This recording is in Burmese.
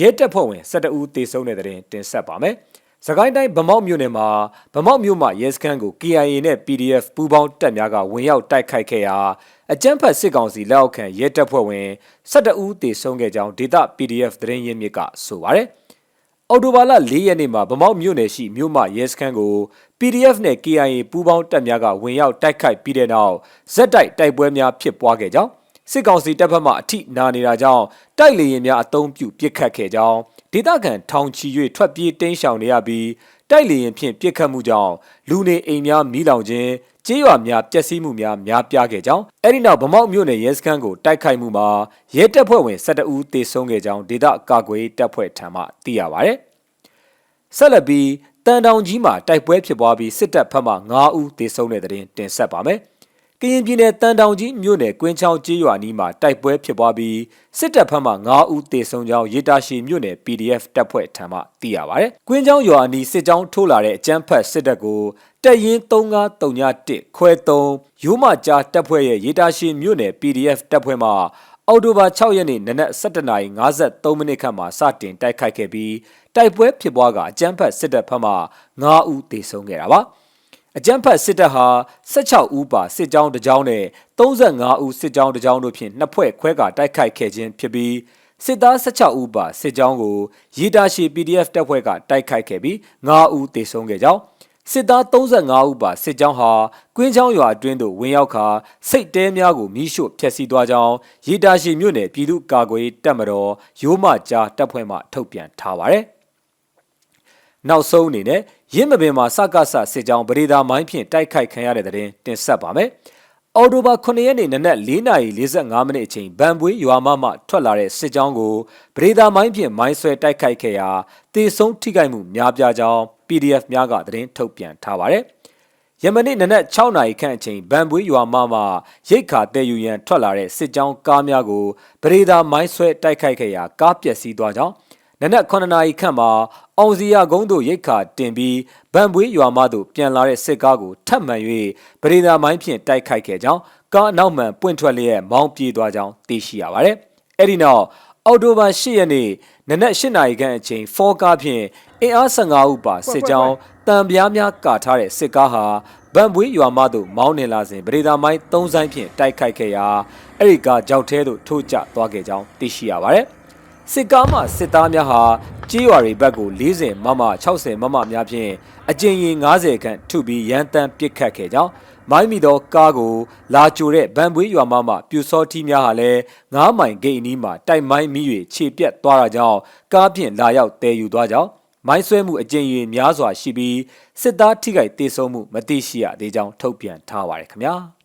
ရဲတပ်ဖွဲ့ဝင်12ဦးသေဆုံးတဲ့တဲ့တင်တင်ဆက်ပါမယ်။စကိုင်းတိုင်းဗမောက်မြို့နယ်မှာဗမောက်မြို့မှရဲစခန်းကို KIA နဲ့ PDF ပူးပေါင်းတပ်များကဝင်ရောက်တိုက်ခိုက်ခဲ့ရာအကြမ်းဖက်စစ်ကောင်စီလက်အောက်ခံရဲတပ်ဖွဲ့ဝင်12ဦးသေဆုံးခဲ့ကြောင်းဒေသ PDF သတင်းရင်းမြစ်ကဆိုပါတယ်။အော်တိုဘာလ၄ရက်နေ့မှာဗမောက်မြို့နယ်ရှိမြို့မရဲစခန်းကို PDF နဲ့ KIA ပူးပေါင်းတပ်များကဝင်ရောက်တိုက်ခိုက်ပြီးတဲ့နောက်ဇက်တိုက်တိုက်ပွဲများဖြစ်ပွားခဲ့ကြောင်း စစ်ကောင်စီတပ်ဖက်မှအထိနာနေတာကြောင့်တိုက်လေရင်များအုံပြုပစ်ခတ်ခဲ့ကြောင်းဒေသခံထောင်ချီ၍ထွက်ပြေးတိမ်းရှောင်နေရပြီးတိုက်လေရင်ဖြင့်ပစ်ခတ်မှုကြောင့်လူနေအိမ်များမိလောင်ခြင်းကျေးရွာများပျက်စီးမှုများများပြားခဲ့ကြောင်းအဲ့ဒီနောက်ဗမောက်မြို့နယ်ရဲစခန်းကိုတိုက်ခိုက်မှုမှာရဲတပ်ဖွဲ့ဝင်12ဦးသေဆုံးခဲ့ကြောင်းဒေသကာကွယ်ရေးတပ်ဖွဲ့ထံမှသိရပါဗျ။ဆက်လက်ပြီးတန်တောင်ကြီးမှာတိုက်ပွဲဖြစ်ပွားပြီးစစ်တပ်ဖက်မှ9ဦးသေဆုံးတဲ့တဲ့တင်တင်ဆက်ပါမယ်။က ရင်ပြည်နယ်တန်တောင်ကြီးမြို့နယ်ကွင်းချောင်းကျေးရွာနီးမှာတိုက်ပွဲဖြစ်ပွားပြီးစစ်တပ်ဖက်မှ9ဦးသေဆုံးကြောင်းရေတာရှည်မြို့နယ် PDF တပ်ဖွဲ့ထံမှသိရပါဗျ။ကွင်းချောင်းရွာနီးစစ်ကြောင်းထိုးလာတဲ့အကြမ်းဖက်စစ်တပ်ကိုတပ်ရင်း3931ခွဲ3ရိုးမကြားတပ်ဖွဲ့ရဲ့ရေတာရှည်မြို့နယ် PDF တပ်ဖွဲ့မှအော်တိုဘာ6ရက်နေ့နနက်7:53မိနစ်ခန့်မှာစတင်တိုက်ခိုက်ခဲ့ပြီးတိုက်ပွဲဖြစ်ပွားကအကြမ်းဖက်စစ်တပ်ဖက်မှ9ဦးသေဆုံးခဲ့တာပါ။ အကြမ်းဖက်စစ်တပ်ဟာ16ဦးပါစစ်ကြောင်းတစ်ကြောင်းနဲ့35ဦးစစ်ကြောင်းတစ်ကြောင်းတို့ဖြင့်နှစ်ဖွဲ့ခွဲကာတိုက်ခိုက်ခဲ့ခြင်းဖြစ်ပြီးစစ်သား16ဦးပါစစ်ကြောင်းကိုရီတာရှီ PDF တပ်ဖွဲ့ကတိုက်ခိုက်ခဲ့ပြီး9ဦးသေဆုံးခဲ့ကြောင်းစစ်သား35ဦးပါစစ်ကြောင်းဟာကွင်းချောင်းရွာအတွင်းသို့ဝင်ရောက်ခါစိတ်တဲများကိုမိရှို့ဖျက်ဆီးသွားကြောင်းရီတာရှီမြို့နယ်ပြည်သူ့ကာကွယ်ရေးတပ်မတော်ရိုးမကြားတပ်ဖွဲ့မှထုတ်ပြန်ထားပါတယ် နောက်ဆုံးအနေနဲ့ရင်းမပင်မှာစကစစစ်ကြောင်းပရိဒါမိုင်းဖြင့်တိုက်ခိုက်ခံရတဲ့တဲ့တင်ဆက်ပါမယ်။အော်တိုဘာ9ရက်နေ့နနက်4:45မိနစ်အချိန်ဗန်ပွေးရွာမမှထွက်လာတဲ့စစ်ကြောင်းကိုပရိဒါမိုင်းဖြင့်မိုင်းဆွဲတိုက်ခိုက်ခဲ့ရာတေဆုံးထိခိုက်မှုများပြားကြောင်း PDF များကသတင်းထုတ်ပြန်ထားပါတယ်။ယမနေ့နနက်6နာရီခန့်အချိန်ဗန်ပွေးရွာမမှရိတ်ခါတဲယူရန်ထွက်လာတဲ့စစ်ကြောင်းကားများကိုပရိဒါမိုင်းဆွဲတိုက်ခိုက်ခဲ့ရာကားပျက်စီးသွားကြောင်း နနက်9နာရီခန့်မှာအောင်စီရကုန်းသို့ရိတ်ခါတင်ပြီးဗန်ပွေးရွာမသို့ပြန်လာတဲ့စစ်ကားကိုထပ်မံ၍ပရိသာမိုင်းဖြင့်တိုက်ခိုက်ခဲ့ကြောင်းကားအနောက်မှန်ပွင့်ထွက်လျက်မောင်းပြေးသွားကြောင်းသိရှိရပါတယ်။အဲဒီနောက်အော်တိုဘာ10ရက်နေ့နနက်8နာရီခန့်အချိန်ဖောကားဖြင့်အင်အား15ဦးပါစစ်ကြောင်းတံပြားများကာထားတဲ့စစ်ကားဟာဗန်ပွေးရွာမသို့မောင်းနေလာစဉ်ပရိသာမိုင်း3ဆိုင်ဖြင့်တိုက်ခိုက်ခဲ့ရာအဲဒီကကြောက်ထဲသို့ထိုးကျသွားခဲ့ကြောင်းသိရှိရပါတယ်။ စစ်ကားမှစစ်သားများဟာကြေးရွာတွေဘက်ကို40မမ60မမများဖြင့်အကျဉ်းရင်90ခန့်ထုပြီးရန်တမ်းပစ်ခတ်ခဲ့ကြောင်းမိုင်းမီသောကားကိုလာကြိုတဲ့ဗန်ပွေးရွာမမှပြူစောထီးများဟာလည်း9မိုင်ဂိတ်အနီးမှာတိုက်မိုင်းမိ၍ခြေပြက်သွားတာကြောင့်ကားဖြင့်လာရောက်တည်ယူသွားကြောင်းမိုင်းဆွဲမှုအကျဉ်းရင်များစွာရှိပြီးစစ်သားထိခိုက်ဒေဆုံးမှုမသိရှိရသေးကြောင်းထုတ်ပြန်ထားပါတယ်ခင်ဗျာ။